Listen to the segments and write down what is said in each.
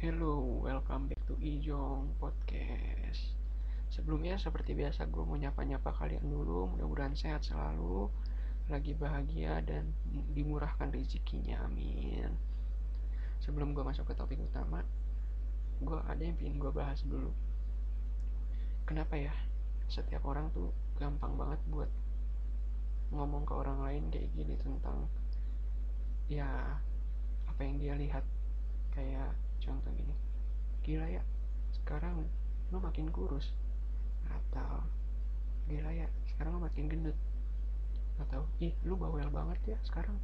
Hello, welcome back to Ijong Podcast. Sebelumnya seperti biasa gue mau nyapa-nyapa kalian dulu, mudah-mudahan sehat selalu, lagi bahagia dan dimurahkan rezekinya, amin. Sebelum gue masuk ke topik utama, gue ada yang ingin gue bahas dulu. Kenapa ya setiap orang tuh gampang banget buat ngomong ke orang lain kayak gini tentang ya apa yang dia lihat kayak contoh gini. Gila ya sekarang lo makin kurus. Atau gila ya sekarang lo makin gendut. Atau ih lu bawel banget ya sekarang.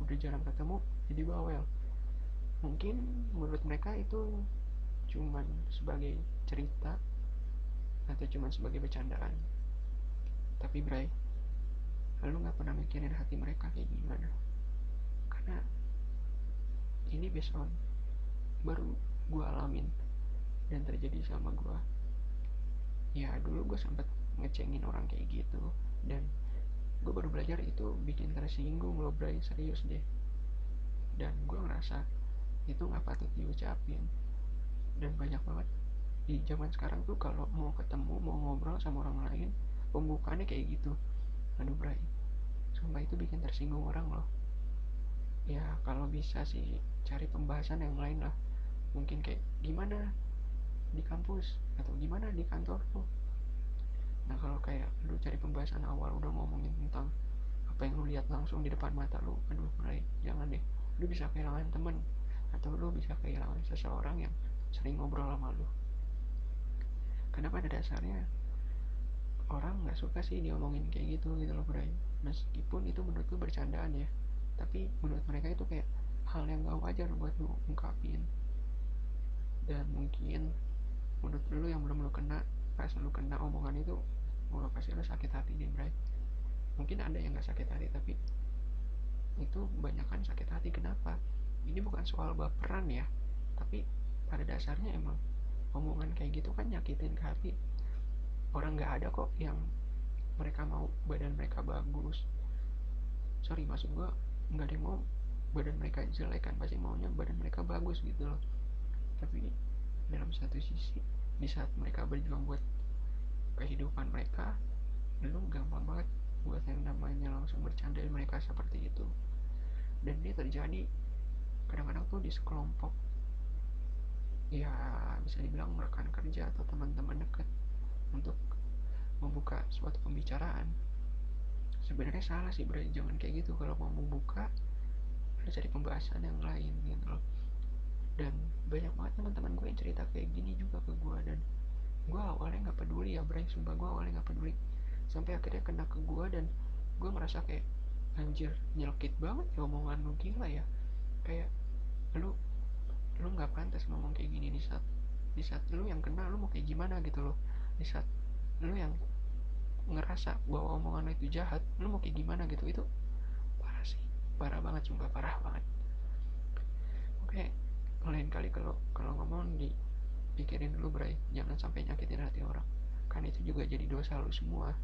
Udah jarang ketemu jadi bawel. Mungkin menurut mereka itu cuman sebagai cerita atau cuman sebagai bercandaan. Tapi Bray lu nggak pernah mikirin hati mereka kayak gimana. Karena ini based on baru gue alamin dan terjadi sama gue ya dulu gue sempet ngecengin orang kayak gitu dan gue baru belajar itu bikin tersinggung lo bray. Serius deh. Dan gue ngerasa itu nggak patut diucapin. Dan banyak banget di zaman sekarang tuh kalau mau ketemu mau ngobrol sama orang lain pembukaannya kayak gitu. Aduh bray. Sumpah itu bikin tersinggung orang loh. Ya kalau bisa sih cari pembahasan yang lain lah mungkin kayak gimana di kampus? Atau gimana di kantor tuh? Nah kalau kayak lu cari pembahasan awal udah ngomongin tentang apa yang lu lihat langsung di depan mata lu aduh mulai jangan deh. Lu bisa kehilangan temen atau lu bisa kehilangan seseorang yang sering ngobrol sama lu. Karena pada dasarnya orang nggak suka sih diomongin kayak gitu gitu loh bray. Meskipun itu menurut lu bercandaan ya tapi menurut mereka itu kayak hal yang gak wajar buat lu ungkapin dan mungkin menurut lu yang belum lu kena pas lu kena omongan itu udah pasti lu sakit hati nih bray. Mungkin ada yang gak sakit hati tapi itu kebanyakan sakit hati. Kenapa? Ini bukan soal baperan ya tapi pada dasarnya emang omongan kayak gitu kan nyakitin ke hati. Orang nggak ada kok yang mereka mau badan mereka bagus. Sorry maksud gua nggak ada yang mau badan mereka jelek kan pasti maunya badan mereka bagus gitu loh tapi dalam satu sisi di saat mereka berjuang buat kehidupan mereka lu gampang banget buat yang namanya langsung bercandain mereka seperti itu. Dan ini terjadi kadang-kadang tuh di sekelompok ya bisa dibilang rekan kerja atau teman-teman dekat untuk membuka suatu pembicaraan. Sebenarnya salah sih berarti jangan kayak gitu. Kalau mau membuka harus cari pembahasan yang lain gitu loh dan banyak banget teman-teman gue yang cerita kayak gini juga ke gue. Dan gue awalnya nggak peduli ya Bray. Sumpah gue awalnya nggak peduli. Sampai akhirnya kena ke gue dan gue merasa kayak anjir nyelkit banget ya omongan lu. Gila ya. Kayak lu lu nggak pantas ngomong kayak gini di saat di saat lu yang kena lu mau kayak gimana gitu loh. Di saat lu yang ngerasa bahwa omongan lu itu jahat lu mau kayak gimana gitu. Itu parah sih. Parah banget sumpah parah banget. Oke lain kali kalau kalau ngomong dipikirin dulu bray. Jangan sampai nyakitin hati orang. Kan itu juga jadi dosa lu semua.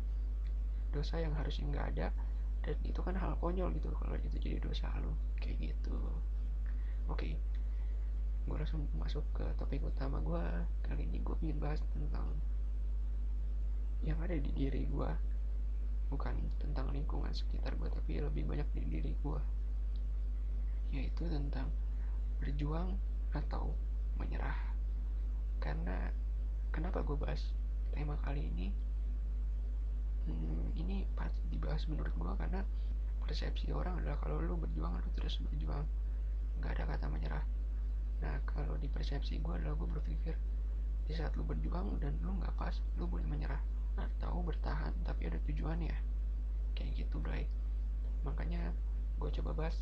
Dosa yang harusnya nggak ada dan itu kan hal konyol gitu kalau itu jadi dosa lu. Kayak gitu. Oke. Gue langsung masuk ke topik utama gue kali ini gue ingin bahas tentang yang ada di diri gue bukan tentang lingkungan sekitar gue tapi lebih banyak di diri gue yaitu tentang berjuang atau menyerah. Karena kenapa gue bahas tema kali ini? Hmm, ini pasti dibahas menurut gue karena persepsi orang adalah kalau lu berjuang lu terus berjuang. Nggak ada kata menyerah. Nah kalau di persepsi gue adalah gue berpikir di saat lu berjuang dan lu nggak pas lu boleh menyerah atau bertahan tapi ada tujuannya. Kayak gitu bray. Makanya gue coba bahas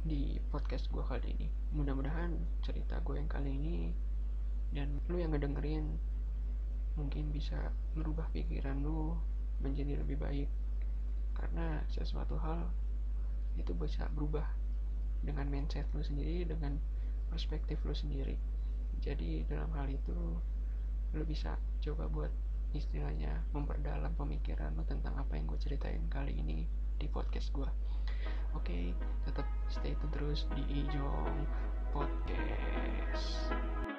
di podcast gue kali ini. Mudah-mudahan cerita gue yang kali ini dan lu yang ngedengerin mungkin bisa merubah pikiran lu menjadi lebih baik. Karena sesuatu hal itu bisa berubah dengan mindset lu sendiri dengan perspektif lu sendiri. Jadi dalam hal itu lu bisa coba buat istilahnya memperdalam pemikiran lu tentang apa yang gue ceritain kali ini di podcast gue oke okay, tetap stay tune terus di Ijong Podcast.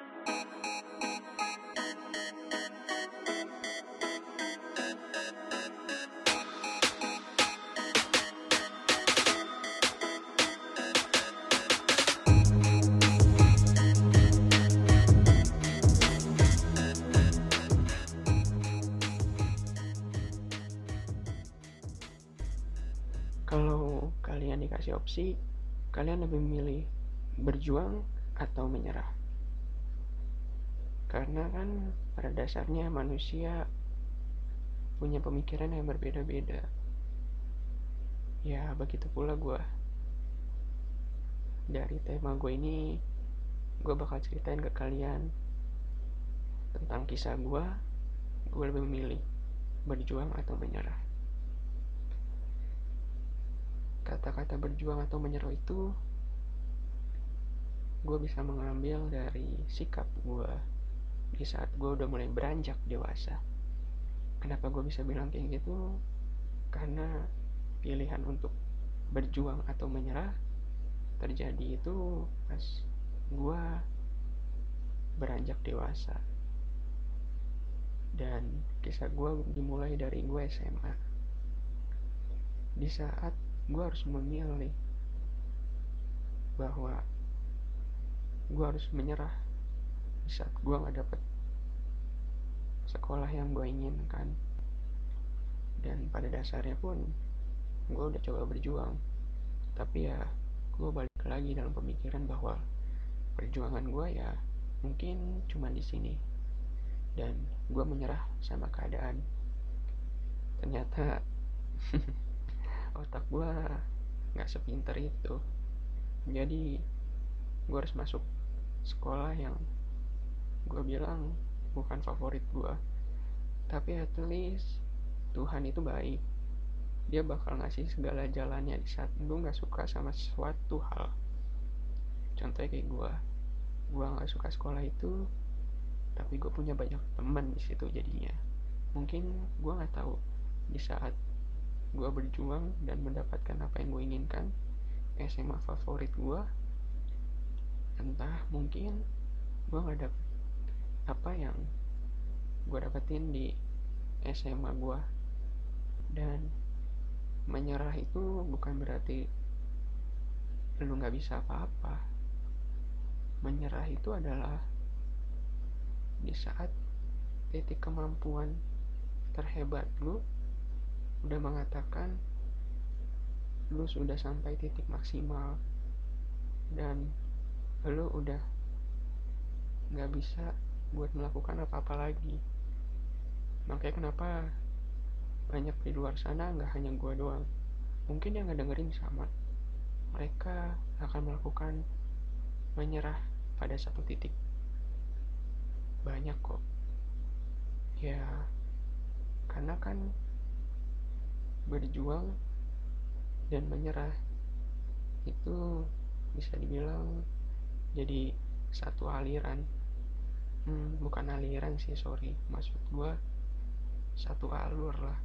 Lebih memilih berjuang atau menyerah. Karena kan pada dasarnya manusia punya pemikiran yang berbeda-beda. Ya begitu pula gue dari tema gue ini gue bakal ceritain ke kalian tentang kisah gue gue lebih memilih berjuang atau menyerah. Kata-kata berjuang atau menyerah itu gue bisa mengambil dari sikap gue di saat gue udah mulai beranjak dewasa. Kenapa gue bisa bilang kayak gitu? Karena pilihan untuk berjuang atau menyerah terjadi itu pas gue beranjak dewasa. Dan kisah gue dimulai dari gue SMA di saat gue harus memilih bahwa gue harus menyerah di saat gue nggak dapet sekolah yang gue inginkan. Dan pada dasarnya pun gue udah coba berjuang. Tapi ya gue balik lagi dalam pemikiran bahwa perjuangan gue ya mungkin cuma di sini. Dan gue menyerah sama keadaan. Ternyata otak gue nggak sepinter itu. Jadi gue harus masuk sekolah yang gue bilang bukan favorit gue tapi at least Tuhan itu baik. Dia bakal ngasih segala jalannya. Di saat lu nggak suka sama suatu hal contohnya kayak gue gue nggak suka sekolah itu tapi gue punya banyak teman di situ jadinya. Mungkin gue nggak tahu di saat gue berjuang dan mendapatkan apa yang gue inginkan SMA favorit gue entah mungkin gue nggak dapet apa yang gue dapetin di SMA gue dan menyerah itu bukan berarti lu nggak bisa apa-apa. Menyerah itu adalah di saat titik kemampuan terhebat lu udah mengatakan lu sudah sampai titik maksimal. Dan lu udah nggak bisa buat melakukan apa-apa lagi. Makanya kenapa banyak di luar sana nggak hanya gue doang mungkin yang ngedengerin sama. Mereka akan melakukan menyerah pada satu titik. Banyak kok. Ya karena kan berjuang dan menyerah itu bisa dibilang jadi satu aliran. Hmm, bukan aliran sih sorry. Maksud gue satu alur lah.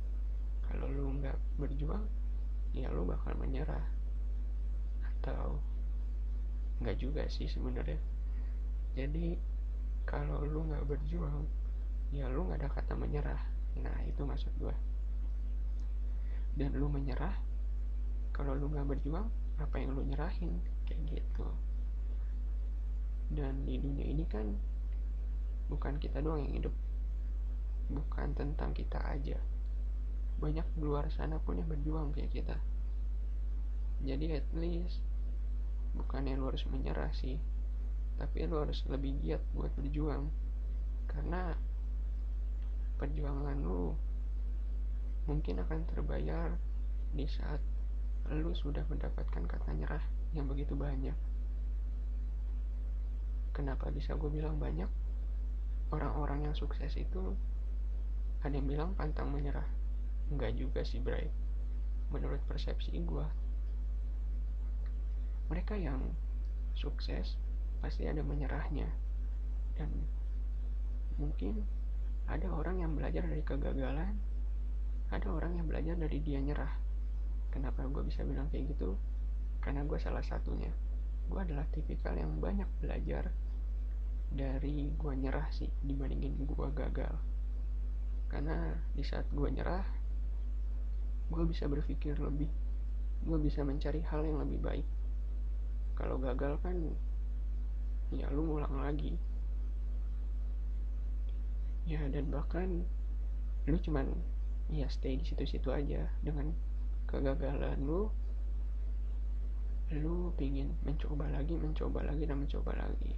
Kalau lu nggak berjuang ya lu bakal menyerah. Atau nggak juga sih sebenarnya. Jadi kalau lu nggak berjuang ya lu nggak ada kata menyerah. Nah itu maksud gue dan lu menyerah kalau lu nggak berjuang apa yang lu nyerahin? Kayak gitu dan di dunia ini kan bukan kita doang yang hidup. Bukan tentang kita aja. Banyak di luar sana pun yang berjuang kayak kita. Jadi at least bukannya lu harus menyerah sih. Tapi lu harus lebih giat buat berjuang. Karena perjuangan lu mungkin akan terbayar di saat lu sudah mendapatkan kata nyerah yang begitu banyak kenapa bisa gue bilang banyak? Orang-orang yang sukses itu ada yang bilang pantang menyerah. Enggak juga sih Bray. Menurut persepsi gue mereka yang sukses pasti ada menyerahnya. Dan mungkin ada orang yang belajar dari kegagalan. Ada orang yang belajar dari dia nyerah. Kenapa gue bisa bilang kayak gitu? Karena gue salah satunya. Gue adalah tipikal yang banyak belajar dari gue nyerah sih dibandingin gue gagal. Karena di saat gue nyerah gue bisa berpikir lebih gue bisa mencari hal yang lebih baik. Kalau gagal kan ya lu ngulang lagi. Ya dan bahkan lu cuman ya stay di situ-situ aja. Dengan kegagalan lu lu pingin mencoba lagi mencoba lagi dan mencoba lagi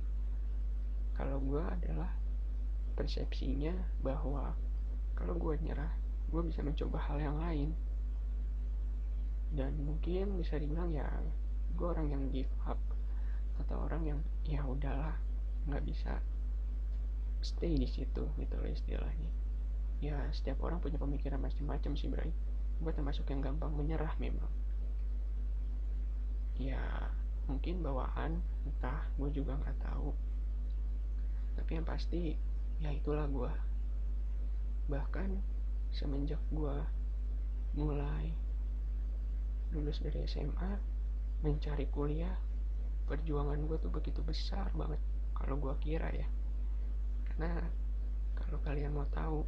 kalau gue adalah persepsinya bahwa kalau gue nyerah gue bisa mencoba hal yang lain. Dan mungkin bisa dibilang ya gue orang yang give up atau orang yang ya udahlah nggak bisa stay di situ gitu loh istilahnya. Ya setiap orang punya pemikiran macam-macam sih Bray. Gue termasuk yang gampang menyerah memang. Ya mungkin bawaan entah gue juga nggak tahu tapi yang pasti ya itulah gue bahkan semenjak gue mulai lulus dari SMA mencari kuliah perjuangan gue tuh begitu besar banget kalau gue kira ya. Karena kalau kalian mau tahu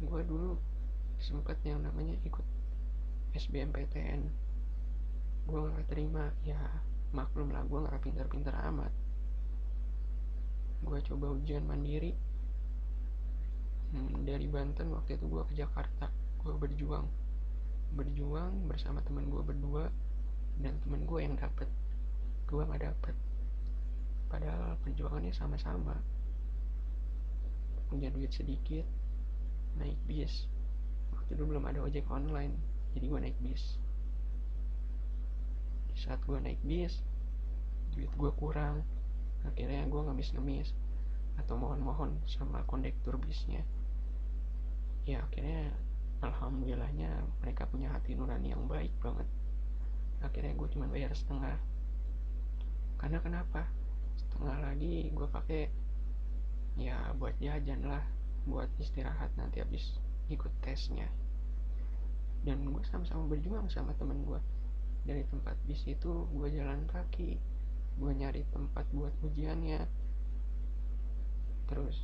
gue dulu sempet yang namanya ikut SBMPTN gue gak terima ya maklum lah gue gak pinter-pinter amat gue coba ujian mandiri. Hmm, dari Banten waktu itu gue ke Jakarta. Gue berjuang. Berjuang bersama temen gue berdua dan temen gue yang dapet. Gue gak dapet. Padahal perjuangannya sama-sama. Punya duit sedikit naik bis. Waktu itu belum ada ojek online jadi gue naik bis. Di saat gue naik bis duit gue kurang akhirnya gue ngemis-ngemis atau mohon-mohon sama kondektur bisnya. Ya akhirnya alhamdulillahnya mereka punya hati nurani yang baik banget. Akhirnya gue cuma bayar setengah. Karena kenapa? Setengah lagi gue pakai ya buat jajan lah buat istirahat nanti habis ikut tesnya. Dan gue sama-sama berjuang sama temen gue dari tempat bis itu gue jalan kaki gue nyari tempat buat ujiannya. Terus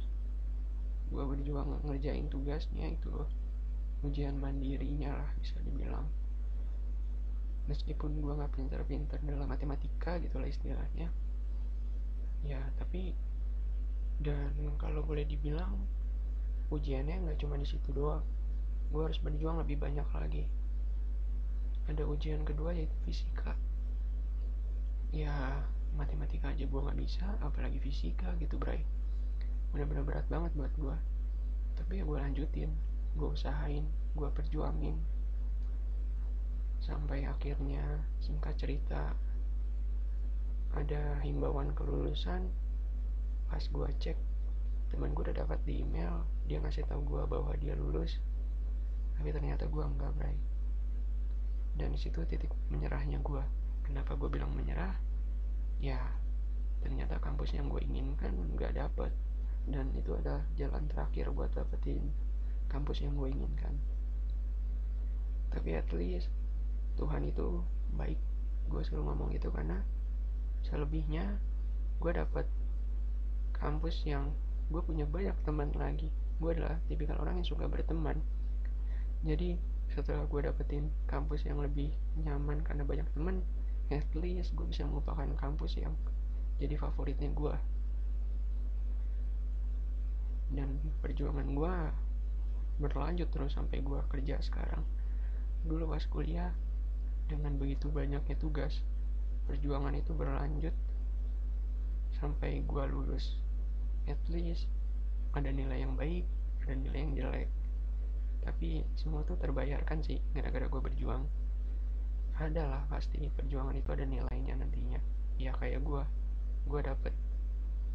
gue berjuang ngerjain tugasnya itu loh. Ujian mandirinya lah bisa dibilang. Meskipun gue nggak pinter-pinter dalam matematika gitu lah istilahnya. Ya tapi dan kalau boleh dibilang ujiannya nggak cuma di situ doang. Gue harus berjuang lebih banyak lagi. Ada ujian kedua yaitu fisika. Ya matematika aja gue nggak bisa apalagi fisika gitu bray. Bener-bener berat banget buat gue tapi ya gue lanjutin gue usahain gue perjuangin. Sampai akhirnya singkat cerita ada himbauan kelulusan. Pas gue cek teman gue udah dapat di email dia ngasih tahu gue bahwa dia lulus. Tapi ternyata gue enggak bray. Dan di situ titik menyerahnya gue kenapa gue bilang menyerah ya ternyata kampus yang gue inginkan nggak dapet. Dan itu ada jalan terakhir buat dapetin kampus yang gue inginkan. Tapi at least Tuhan itu baik. Gue selalu ngomong gitu karena selebihnya gue dapat kampus yang gue punya banyak teman lagi. Gue adalah tipikal orang yang suka berteman. Jadi setelah gue dapetin kampus yang lebih nyaman karena banyak teman at least gue bisa melupakan kampus yang jadi favoritnya gue dan perjuangan gue berlanjut terus sampai gue kerja sekarang. Dulu pas kuliah dengan begitu banyaknya tugas perjuangan itu berlanjut sampai gue lulus. At least ada nilai yang baik ada nilai yang jelek. Tapi semua tuh terbayarkan sih gara-gara gue berjuang ada lah pasti perjuangan itu ada nilainya nantinya. Ya kayak gue gue dapet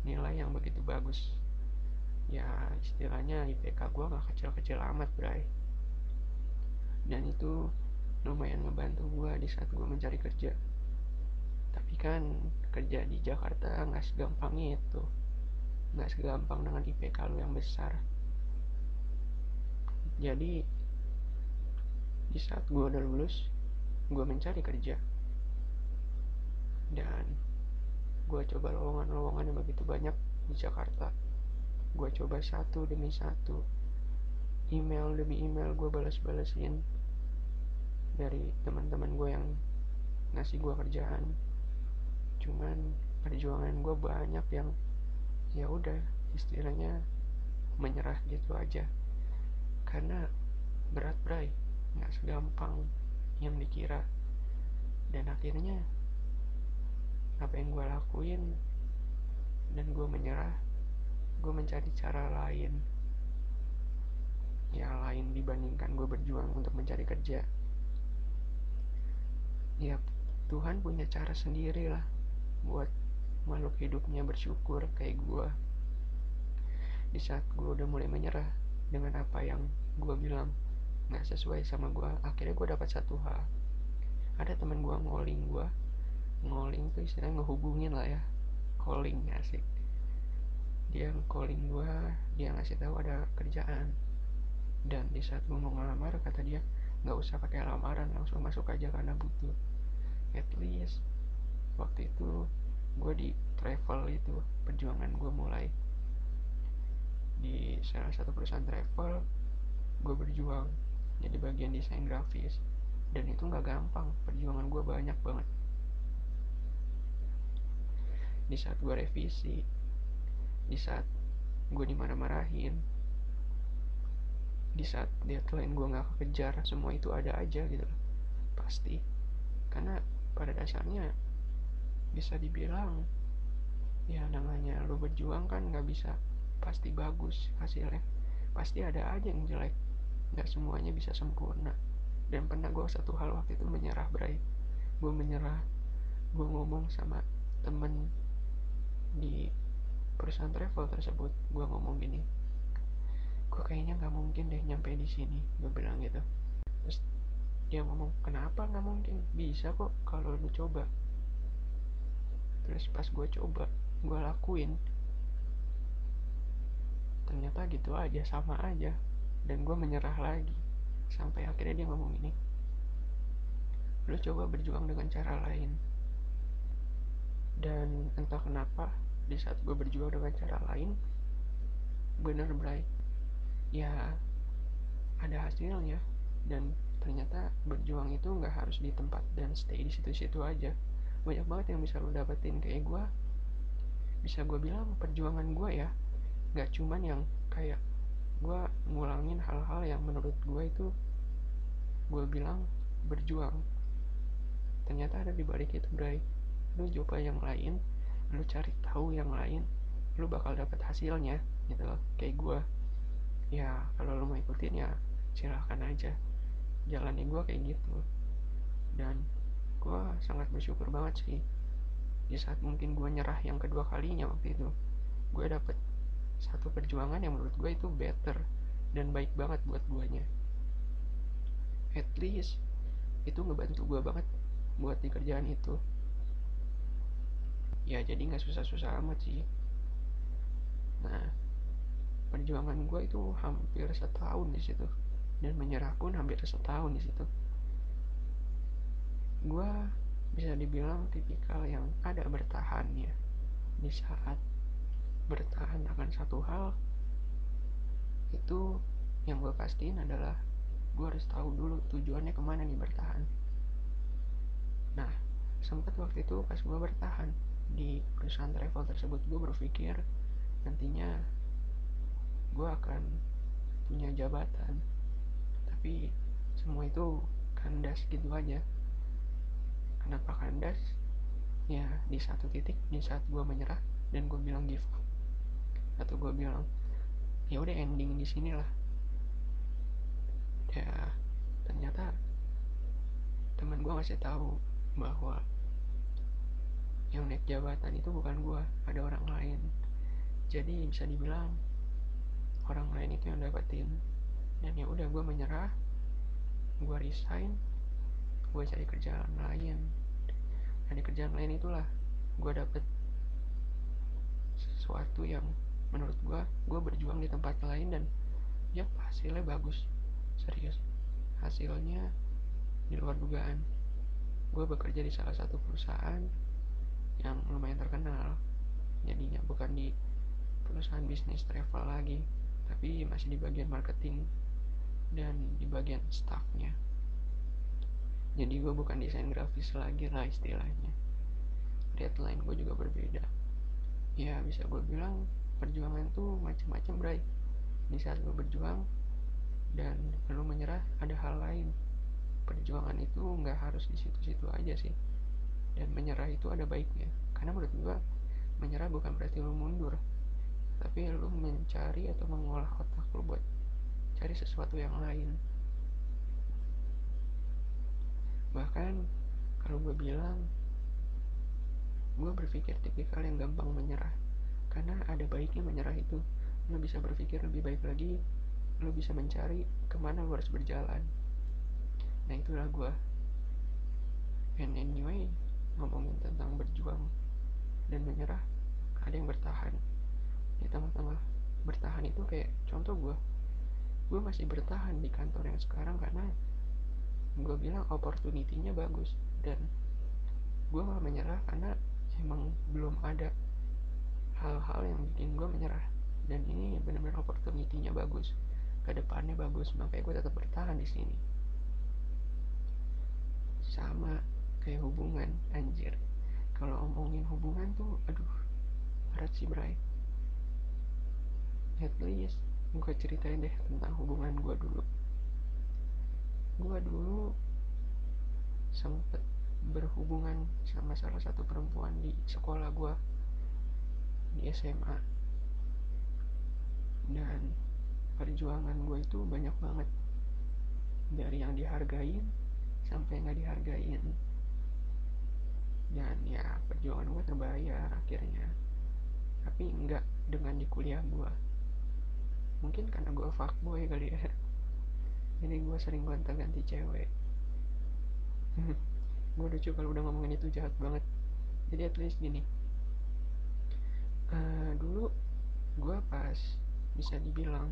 nilai yang begitu bagus. Ya istilahnya IPK gue gak kecil-kecil amat bray. Dan itu lumayan ngebantu gue di saat gue mencari kerja. Tapi kan kerja di Jakarta nggak segampang itu. Nggak segampang dengan IPK lu yang besar. Jadi di saat gue udah lulus gue mencari kerja. Dan gue coba lowongan-lowongan yang begitu banyak di Jakarta. Gue coba satu demi satu. Email demi email gue balas-balasin dari teman-teman gue yang ngasih gue kerjaan. Cuman perjuangan gue banyak yang ya udah istilahnya menyerah gitu aja. Karena berat bray. Nggak segampang yang dikira dan akhirnya apa yang gue lakuin dan gue menyerah gue mencari cara lain. Ya lain dibandingkan gue berjuang untuk mencari kerja. Ya Tuhan punya cara sendiri lah buat makhluk hidupnya bersyukur kayak gue di saat gue udah mulai menyerah dengan apa yang gue bilang nggak sesuai sama gue akhirnya gue dapat satu hal. Ada teman gue ngoling gue ngoling tuh istilahnya ngehubungin lah ya. Calling asik. Dia calling gue dia ngasih tahu ada kerjaan. Dan di saat gue mau ngelamar kata dia nggak usah pakai lamaran langsung masuk aja karena butuh. At least waktu itu gue di travel itu perjuangan gue mulai. Di salah satu perusahaan travel gue berjuang jadi bagian desain grafis. Dan itu nggak gampang perjuangan gue banyak banget. Di saat gue revisi di saat gue dimarah-marahin di saat deadline gue nggak kekejar semua itu ada aja gitu pasti. Karena pada dasarnya bisa dibilang ya namanya lo berjuang kan nggak bisa pasti bagus hasilnya. Pasti ada aja yang jelek nggak semuanya bisa sempurna. Dan pernah gue satu hal waktu itu menyerah Bray. Gue menyerah. Gue ngomong sama temen di perusahaan travel tersebut. Gue ngomong gini gue kayaknya nggak mungkin deh nyampe di sini gue bilang gitu. Terus dia ngomong kenapa nggak mungkin? Bisa kok kalau lu coba. Terus pas gue coba gue lakuin ternyata gitu aja sama aja dan gue menyerah lagi sampai akhirnya dia ngomong ini. Lu coba berjuang dengan cara lain. Dan entah kenapa di saat gue berjuang dengan cara lain bener bright ya ada hasilnya. Dan ternyata berjuang itu nggak harus di tempat dan stay di situ-situ aja. Banyak banget yang bisa lo dapetin. Kayak gue bisa gue bilang perjuangan gue ya nggak cuman yang kayak gue ngulangin hal-hal yang menurut gue itu gue bilang berjuang. Ternyata ada di balik itu Bray. Lu coba yang lain lu cari tahu yang lain lu bakal dapat hasilnya gitu loh kayak gue ya kalau lu mau ikutin ya silahkan aja. Jalanin gue kayak gitu. Dan gue sangat bersyukur banget sih di saat mungkin gue nyerah yang kedua kalinya waktu itu gue dapet satu perjuangan yang menurut gue itu better dan baik banget buat guanya. At least itu ngebantu gue banget buat di kerjaan itu. Ya jadi nggak susah-susah amat sih. Nah perjuangan gue itu hampir setahun di situ dan menyerah pun hampir setahun di situ. Gue bisa dibilang tipikal yang ada bertahannya di saat bertahan akan satu hal itu yang gue pastiin adalah gue harus tahu dulu tujuannya ke mana nih bertahan. Nah sempat waktu itu pas gue bertahan di perusahaan travel tersebut gue berpikir nantinya gue akan punya jabatan. Tapi semua itu kandas gitu aja. Kenapa kandas? Ya di satu titik di saat gue menyerah dan gue bilang give up atau gue bilang ya udah ending di sini lah. Ya ternyata teman gue ngasih tahu bahwa yang naik jabatan itu bukan gue ada orang lain. Jadi bisa dibilang orang lain itu yang dapetin. Dan ya udah gue menyerah gue resign gue cari kerjaan lain. Dan di kerjaan lain itulah gue dapet sesuatu yang menurut gue gue berjuang di tempat lain dan ya hasilnya bagus. Serius. Hasilnya di luar dugaan. Gue bekerja di salah satu perusahaan yang lumayan terkenal. Jadinya bukan di perusahaan bisnis travel lagi tapi masih di bagian marketing dan di bagian staffnya. Jadi gue bukan desain grafis lagi lah istilahnya. Deadline gue juga berbeda. Ya bisa gue bilang perjuangan tuh macam-macam bray. Di saat lo berjuang dan lo menyerah ada hal lain. Perjuangan itu nggak harus di situ-situ aja sih. Dan menyerah itu ada baiknya. Karena menurut gue menyerah bukan berarti lu mundur. Tapi lu mencari atau mengolah otak lu buat cari sesuatu yang lain. Bahkan kalau gue bilang gue berpikir tipikal yang gampang menyerah karena ada baiknya menyerah itu. Lo bisa berpikir lebih baik lagi lo bisa mencari ke mana lo harus berjalan. Nah itulah gue and anyway ngomongin tentang berjuang dan menyerah ada yang bertahan. Di tengah-tengah bertahan itu kayak contoh gue gue masih bertahan di kantor yang sekarang karena gue bilang opportunity-nya bagus dan gue gak menyerah karena emang belum ada hal-hal yang bikin gue menyerah. Dan ini benar-benar opportunity-nya bagus. Ke depannya bagus makanya gue tetap bertahan di sini. Sama kayak hubungan anjir. Kalau omongin hubungan tuh aduh berat sih bray. At least gue ceritain deh tentang hubungan gue dulu. Gue dulu sempet berhubungan sama salah satu perempuan di sekolah gue di SMA dan perjuangan gue itu banyak banget. Dari yang dihargain sampai nggak dihargain. Dan ya perjuangan gue terbayar akhirnya. Tapi enggak dengan di kuliah gue mungkin karena gue fuckboy kali ya. Jadi gue sering gonta ganti cewek. Gue lucu kalau udah ngomongin itu jahat banget. Jadi at least gini uh, dulu gue pas bisa dibilang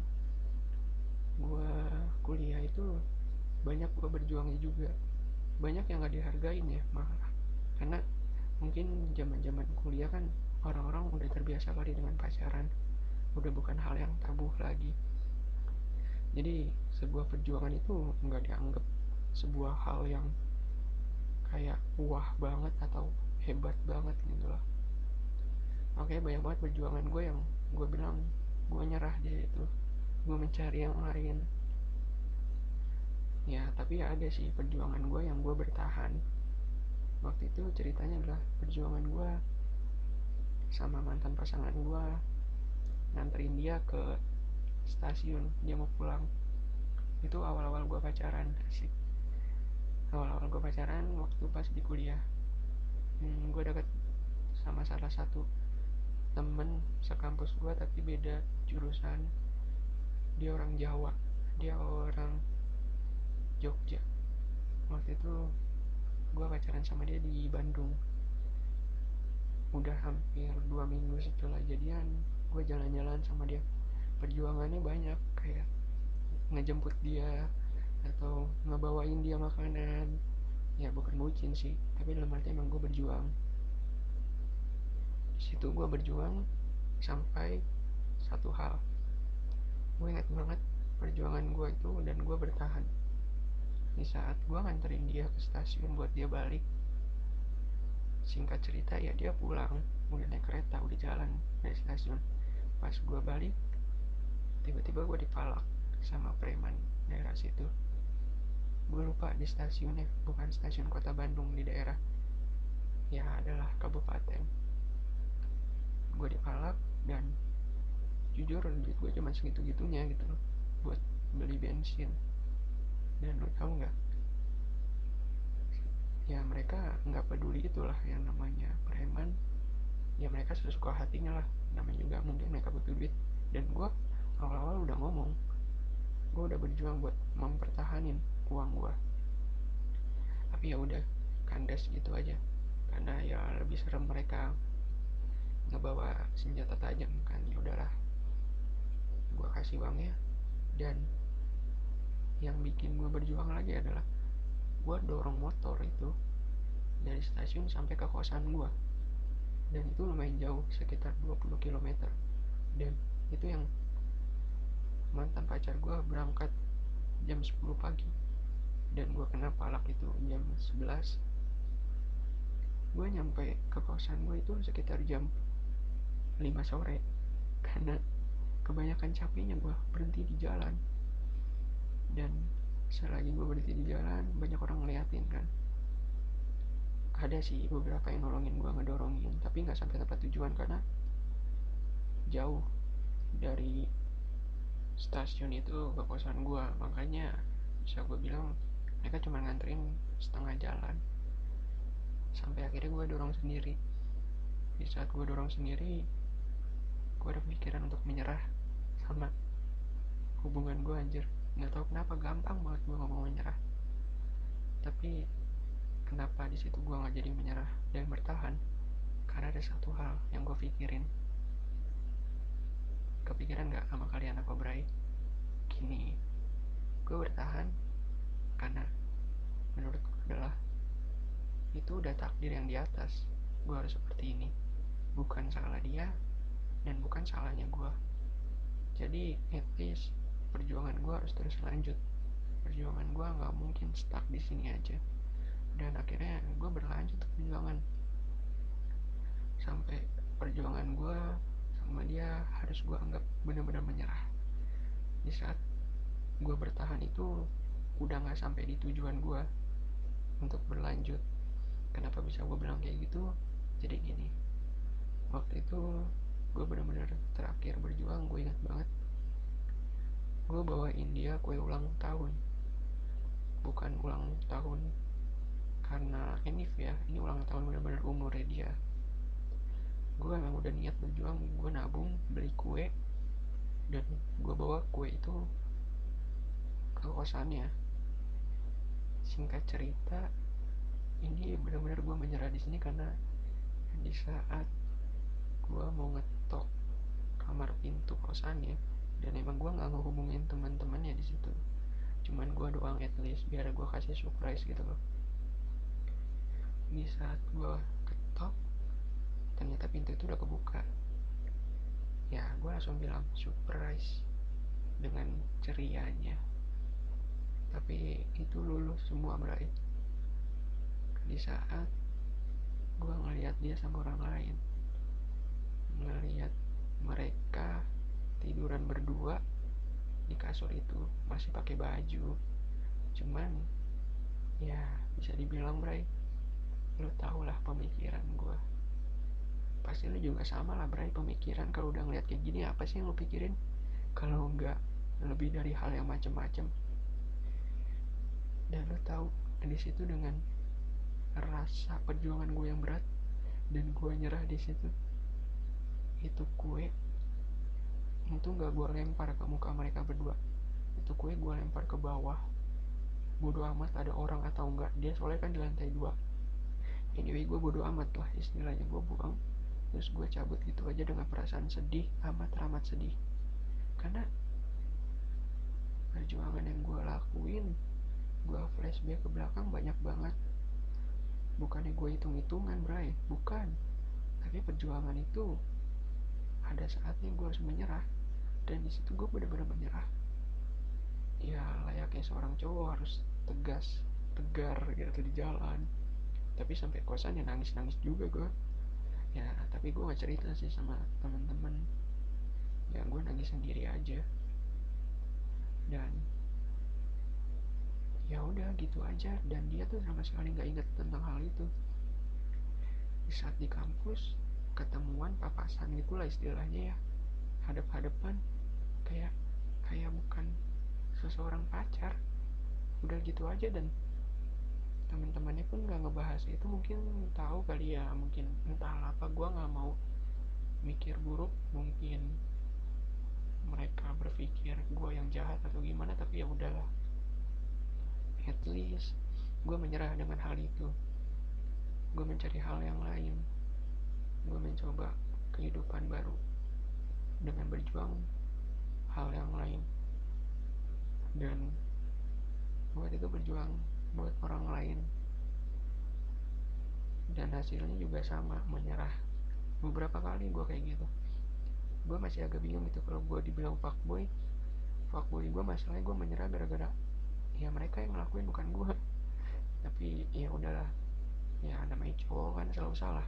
gue kuliah itu banyak gue berjuangnya juga. Banyak yang gak dihargain ya malah. Karena mungkin zaman zaman kuliah kan orang-orang udah terbiasa kali dengan pacaran. Udah bukan hal yang tabu lagi. Jadi sebuah perjuangan itu nggak dianggap sebuah hal yang kayak wah banget atau hebat banget gitu loh makanya banyak banget perjuangan gue yang gue bilang gue nyerah di situ gue mencari yang lain. Ya tapi ada sih perjuangan gue yang gue bertahan. Waktu itu ceritanya adalah perjuangan gue sama mantan pasangan gue nganterin dia ke stasiun dia mau pulang. Itu awal-awal gue pacaran asik. Awal-awal gue pacaran waktu pas di kuliah. Hmm, gue deket sama salah satu temen sekampus gue tapi beda jurusan. Dia orang Jawa dia orang Jogja. Waktu itu gue pacaran sama dia di Bandung. Udah hampir dua minggu setelah jadian gue jalan-jalan sama dia. Perjuangannya banyak kayak ngejemput dia atau ngebawain dia makanan. Ya bukan bucin sih tapi dalam arti emang gue berjuang situ gue berjuang sampai satu hal. Gue ingat banget perjuangan gue itu dan gue bertahan. Di saat gue nganterin dia ke stasiun buat dia balik singkat cerita ya dia pulang udah naik kereta udah jalan dari stasiun. Pas gue balik tiba-tiba gue dipalak sama preman daerah situ. Gue lupa di stasiunnya bukan stasiun kota Bandung di daerah. Ya adalah kabupaten gue dipalak dan jujur duit gue cuma segitu gitunya gitu loh buat beli bensin. Dan lo tau nggak? Ya mereka nggak peduli itulah yang namanya preman. Ya mereka sesuka hatinya lah namanya juga mungkin mereka butuh duit. Dan gue awal-awal udah ngomong gue udah berjuang buat mempertahanin uang gue tapi ya udah kandas gitu aja. Karena ya lebih serem mereka ngebawa senjata tajam kan ya udahlah. Gue kasih uangnya dan yang bikin gue berjuang lagi adalah gue dorong motor itu dari stasiun sampai ke kosan gue dan itu lumayan jauh sekitar 20 km dan itu yang mantan pacar gue berangkat jam 10 pagi. Dan gue kena palak itu jam 11 gue nyampe ke kosan gue itu sekitar jam 5 sore. Karena kebanyakan capeknya gue berhenti di jalan. Dan selagi gue berhenti di jalan banyak orang ngeliatin kan. Ada sih beberapa yang nolongin gue ngedorongin tapi nggak sampai tempat tujuan karena jauh dari stasiun itu ke kosan gue makanya bisa gue bilang mereka cuma nganterin setengah jalan. Sampai akhirnya gue dorong sendiri. Di saat gue dorong sendiri gue ada pikiran untuk menyerah sama hubungan gue anjir. Nggak tahu kenapa gampang banget gue ngomong menyerah. Tapi kenapa di situ gue nggak jadi menyerah dan bertahan? Karena ada satu hal yang gue pikirin. Kepikiran nggak sama kalian apa Bray? Gini gue bertahan karena menurut gue adalah itu udah takdir yang di atas. Gue harus seperti ini. Bukan salah dia dan bukan salahnya gue jadi at least perjuangan gue harus terus lanjut. Perjuangan gue nggak mungkin stuck di sini aja. Dan akhirnya gue berlanjut perjuangan. Sampai perjuangan gue sama dia harus gue anggap benar-benar menyerah. Di saat gue bertahan itu udah nggak sampai di tujuan gue untuk berlanjut. Kenapa bisa gue bilang kayak gitu? Jadi gini. Waktu itu gue benar-benar terakhir berjuang gue ingat banget. Gue bawain dia kue ulang tahun. Bukan ulang tahun karena enif ya ini ulang tahun benar-benar umurnya dia. Gue emang udah niat berjuang gue nabung beli kue dan gue bawa kue itu ke kosannya. Singkat cerita ini benar-benar gue menyerah di sini karena di saat gue mau ngetok kamar pintu kosannya dan emang gue nggak ngehubungin teman-temannya di situ. Cuman gue doang at least biar gue kasih surprise gitu loh. Di saat gue ketok ternyata pintu itu udah kebuka. Ya gue langsung bilang surprise dengan cerianya. Tapi itu lulus semua berarti di saat gue ngeliat dia sama orang lain ngeliat mereka tiduran berdua di kasur itu masih pakai baju. Cuman ya bisa dibilang Bray lo tau lah pemikiran gue pasti lo juga sama lah Bray pemikiran kalau udah ngeliat kayak gini. Apa sih yang lo pikirin? Kalau enggak lebih dari hal yang macem-macem. Dan lo tahu di situ dengan rasa perjuangan gue yang berat dan gue nyerah di situ itu kue. Itu nggak gue lempar ke muka mereka berdua. Itu kue gue lempar ke bawah. Bodoh amat ada orang atau enggak dia soalnya kan di lantai dua. Anyway gue bodoh amat lah istilahnya. Gue buang. Terus gue cabut gitu aja dengan perasaan sedih amat amat sedih. Karena perjuangan yang gue lakuin gue flashback ke belakang banyak banget. Bukannya gue hitung-hitungan bray. Bukan. Tapi perjuangan itu ada saatnya gue harus menyerah. Dan di situ gue benar-benar menyerah. Ya layaknya seorang cowok harus tegas tegar gitu di jalan. Tapi sampai kosan ya nangis nangis juga gue ya tapi gue gak cerita sih sama teman-teman ya gue nangis sendiri aja. Dan ya udah gitu aja. Dan dia tuh sama sekali nggak inget tentang hal itu. Di saat di kampus ketemuan papasan gitulah istilahnya ya. Hadap-hadapan kayak kayak bukan seseorang pacar. Udah gitu aja dan teman-temannya pun nggak ngebahas. Itu mungkin tahu kali ya mungkin entah apa gue nggak mau mikir buruk. Mungkin mereka berpikir gue yang jahat atau gimana tapi ya udahlah. At least gue menyerah dengan hal itu. Gue mencari hal yang lain gue mencoba kehidupan baru dengan berjuang hal yang lain. Dan buat itu berjuang buat orang lain. Dan hasilnya juga sama menyerah. Beberapa kali gue kayak gitu. Gue masih agak bingung gitu kalau gue dibilang fuckboy. Fuckboy gue masalahnya gue menyerah gara-gara ya mereka yang ngelakuin bukan gue tapi ya udahlah. Ya namanya cowok kan selalu salah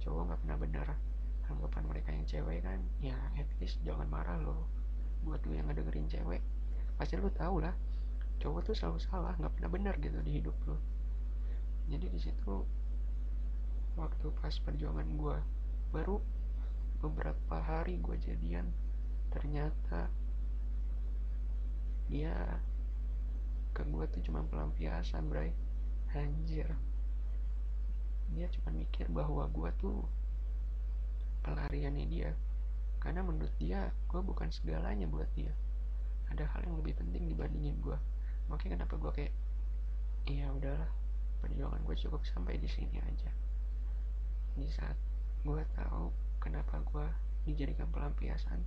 cowok nggak pernah benar anggapan mereka yang cewek kan ya at least jangan marah lo buat lo yang ngedengerin cewek pasti lo tau lah cowok tuh selalu salah nggak pernah benar gitu di hidup lo jadi di situ waktu pas perjuangan gue baru beberapa hari gue jadian ternyata dia ke gue tuh cuma pelampiasan bray. Anjir dia cuma mikir bahwa gue tuh pelariannya dia. Karena menurut dia gue bukan segalanya buat dia. Ada hal yang lebih penting dibandingin gue makanya kenapa gue kayak iya udahlah perjuangan gue cukup sampai di sini aja. Di saat gue tahu kenapa gue dijadikan pelampiasan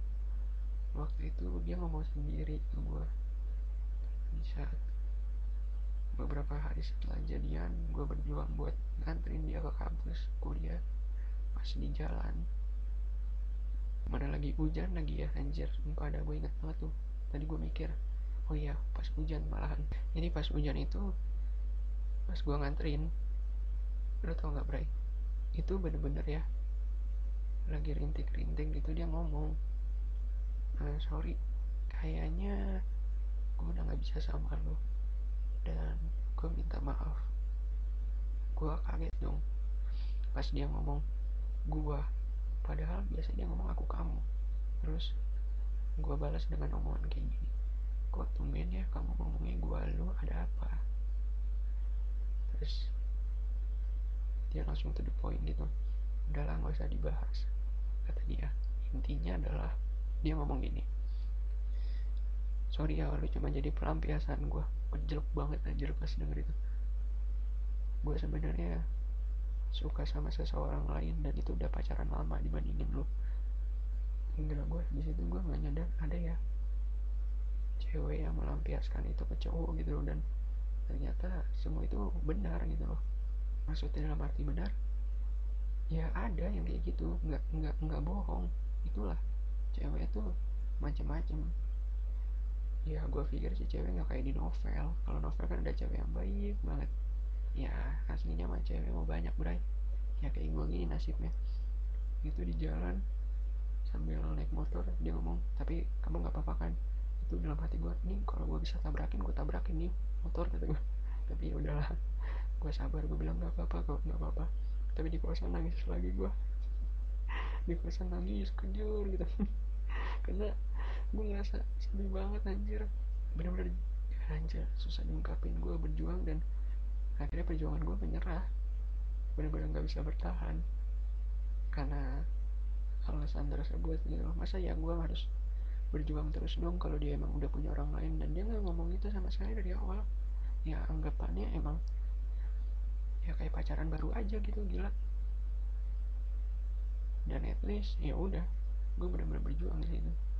waktu itu dia ngomong sendiri ke gue di saat beberapa hari setelah jadian gue berjuang buat nganterin dia ke kampus kuliah. Pas di jalan mana lagi hujan lagi ya anjir. Sumpah ada gue inget banget tuh. Tadi gue mikir oh iya pas hujan malahan. Jadi pas hujan itu pas gue nganterin lo tau gak Bray? Itu bener-bener ya lagi rintik-rintik gitu dia ngomong nah, sorry kayaknya gue udah gak bisa sama lo dan gue minta maaf. Gue kaget dong. Pas dia ngomong gue padahal biasa dia ngomong aku kamu. Terus gue balas dengan omongan kayak gini. Kok tumben ya kamu ngomongnya gue lu ada apa? Terus dia langsung to the point gitu. Udahlah gak usah dibahas kata dia. Intinya adalah dia ngomong gini sorry ya lu cuma jadi pelampiasan gue jelek banget anjir pas denger itu. Gue sebenarnya suka sama seseorang lain dan itu udah pacaran lama dibandingin lu. Enggak gue di situ gue nggak nyadar ada ya cewek yang melampiaskan itu ke cowok gitu loh. Dan ternyata semua itu benar gitu loh. Maksudnya dalam arti benar ya ada yang kayak gitu. Nggak nggak nggak bohong. Itulah cewek itu macem-macem ya gue pikir si cewek nggak kayak di novel. Kalau novel kan ada cewek yang baik banget. Ya aslinya mah cewek mau banyak bray. Ya kayak gue gini nasibnya. Itu di jalan sambil naik motor dia ngomong tapi kamu nggak apa-apa kan? Itu dalam hati gue nih kalau gue bisa tabrakin gue tabrakin nih motor kata gue tapi ya udahlah gue sabar gue bilang nggak apa-apa kok nggak apa-apa. Tapi di kosan nangis lagi gue di kosan nangis kejur gitu. Karena gue ngerasa sedih banget anjir. Bener-bener anjir susah diungkapin. Gue berjuang dan akhirnya perjuangan gue menyerah. Bener-bener nggak bisa bertahan. Karena alasan tersebut gitu masa ya gue harus berjuang terus dong kalau dia emang udah punya orang lain dan dia nggak ngomong itu sama saya dari awal. Ya anggapannya emang ya kayak pacaran baru aja gitu gila. Dan at least ya udah gue benar-benar berjuang di situ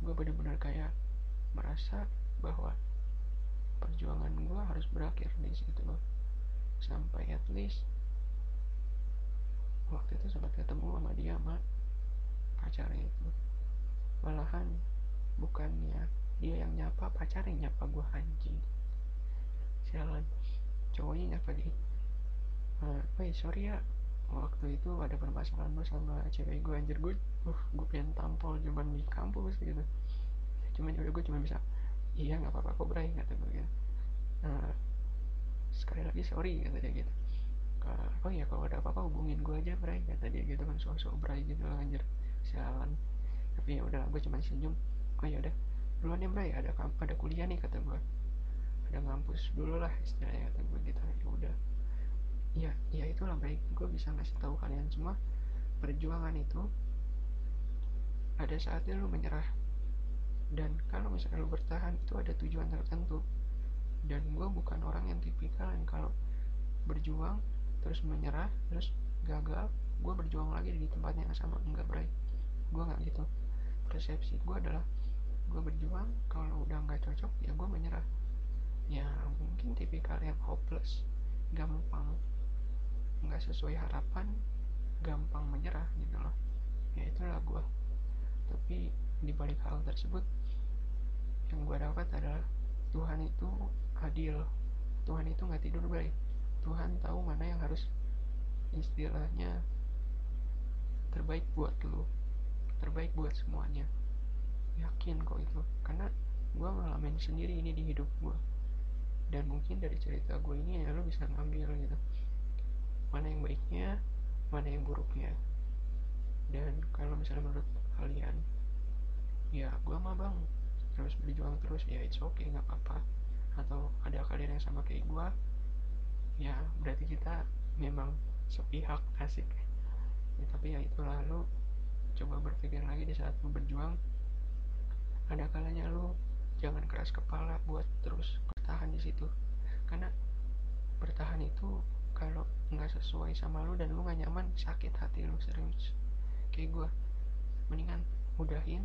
gue benar-benar kayak merasa bahwa perjuangan gue harus berakhir di situ sampai at least waktu itu sempat ketemu sama dia sama pacarnya itu. Malahan bukannya dia yang nyapa pacarnya nyapa gue anjing. Sialan. Cowoknya nyapa di uh, woi sorry ya waktu itu ada permasalahan lo sama cewek gue anjir. Gue uh gue pengen tampol cuman di kampus gitu. Cuman udah gue cuma bisa iya nggak apa-apa kok bray kata gue gitu. Nah, sekali lagi sorry kata dia gitu. Oh iya kalau ada apa-apa hubungin gue aja bray kata dia gitu kan sosok bray gitu lah anjir sialan. Tapi ya udah gue cuma senyum oh ya udah duluan ya bray ada ada kuliah nih kata gue. Ada ngampus dulu lah istilahnya kata gue gitu. Ya udah ya ya itulah baik. Gue bisa ngasih tahu kalian semua perjuangan itu. Ada saatnya lu menyerah. Dan kalau misalnya lu bertahan itu ada tujuan tertentu. Dan gue bukan orang yang tipikal yang kalau berjuang terus menyerah terus gagal gue berjuang lagi di tempatnya yang sama. Enggak bray. Gue nggak gitu. Persepsi gue adalah gue berjuang kalau udah nggak cocok ya gue menyerah. Ya mungkin tipikal yang hopeless gampang nggak sesuai harapan gampang menyerah gitu loh. Ya itulah gue tapi di balik hal tersebut yang gue dapat adalah Tuhan itu adil. Tuhan itu nggak tidur baik Tuhan tahu mana yang harus istilahnya terbaik buat lo terbaik buat semuanya. Yakin kok itu. Karena gue ngalamin sendiri ini di hidup gue dan mungkin dari cerita gue ini ya lo bisa ngambil gitu mana yang baiknya mana yang buruknya. Dan kalau misalnya menurut kalian ya gue mah bang terus berjuang terus ya it's okay nggak apa-apa. Atau ada kalian yang sama kayak gue ya berarti kita memang sepihak asik. Ya, tapi ya itu lalu coba berpikir lagi di saat lu berjuang ada kalanya lu jangan keras kepala buat terus bertahan di situ. Karena bertahan itu kalau nggak sesuai sama lu dan lu nggak nyaman sakit hati lu serius. Kayak gue mendingan udahin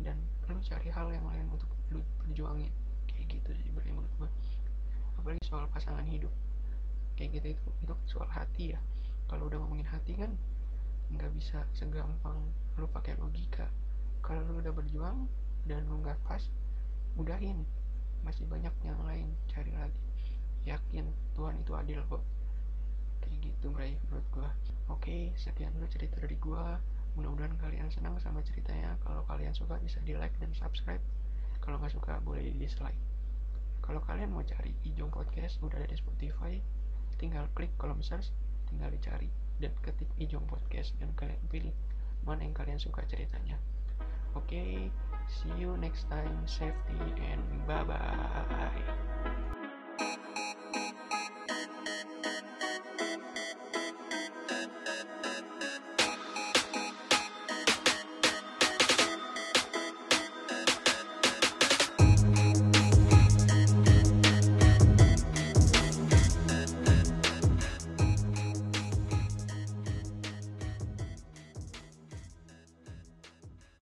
dan lu cari hal yang lain untuk lu perjuangin. Kayak gitu sih berarti menurut gue apalagi soal pasangan hidup. Kayak gitu itu itu soal hati ya. Kalau udah ngomongin hati kan nggak bisa segampang lu pakai logika. Kalau lu udah berjuang dan lu nggak pas udahin. Masih banyak yang lain cari lagi. Yakin Tuhan itu adil kok gitu Bray menurut gua. Oke sekian dulu cerita dari gua. Mudah-mudahan kalian senang sama ceritanya. Kalau kalian suka bisa di like dan subscribe. Kalau nggak suka boleh di dislike kalau kalian mau cari Ijong Podcast udah ada di Spotify. Tinggal klik kolom search tinggal dicari dan ketik Ijong Podcast dan kalian pilih mana yang kalian suka ceritanya. Oke okay, see you next time. Safety and bye bye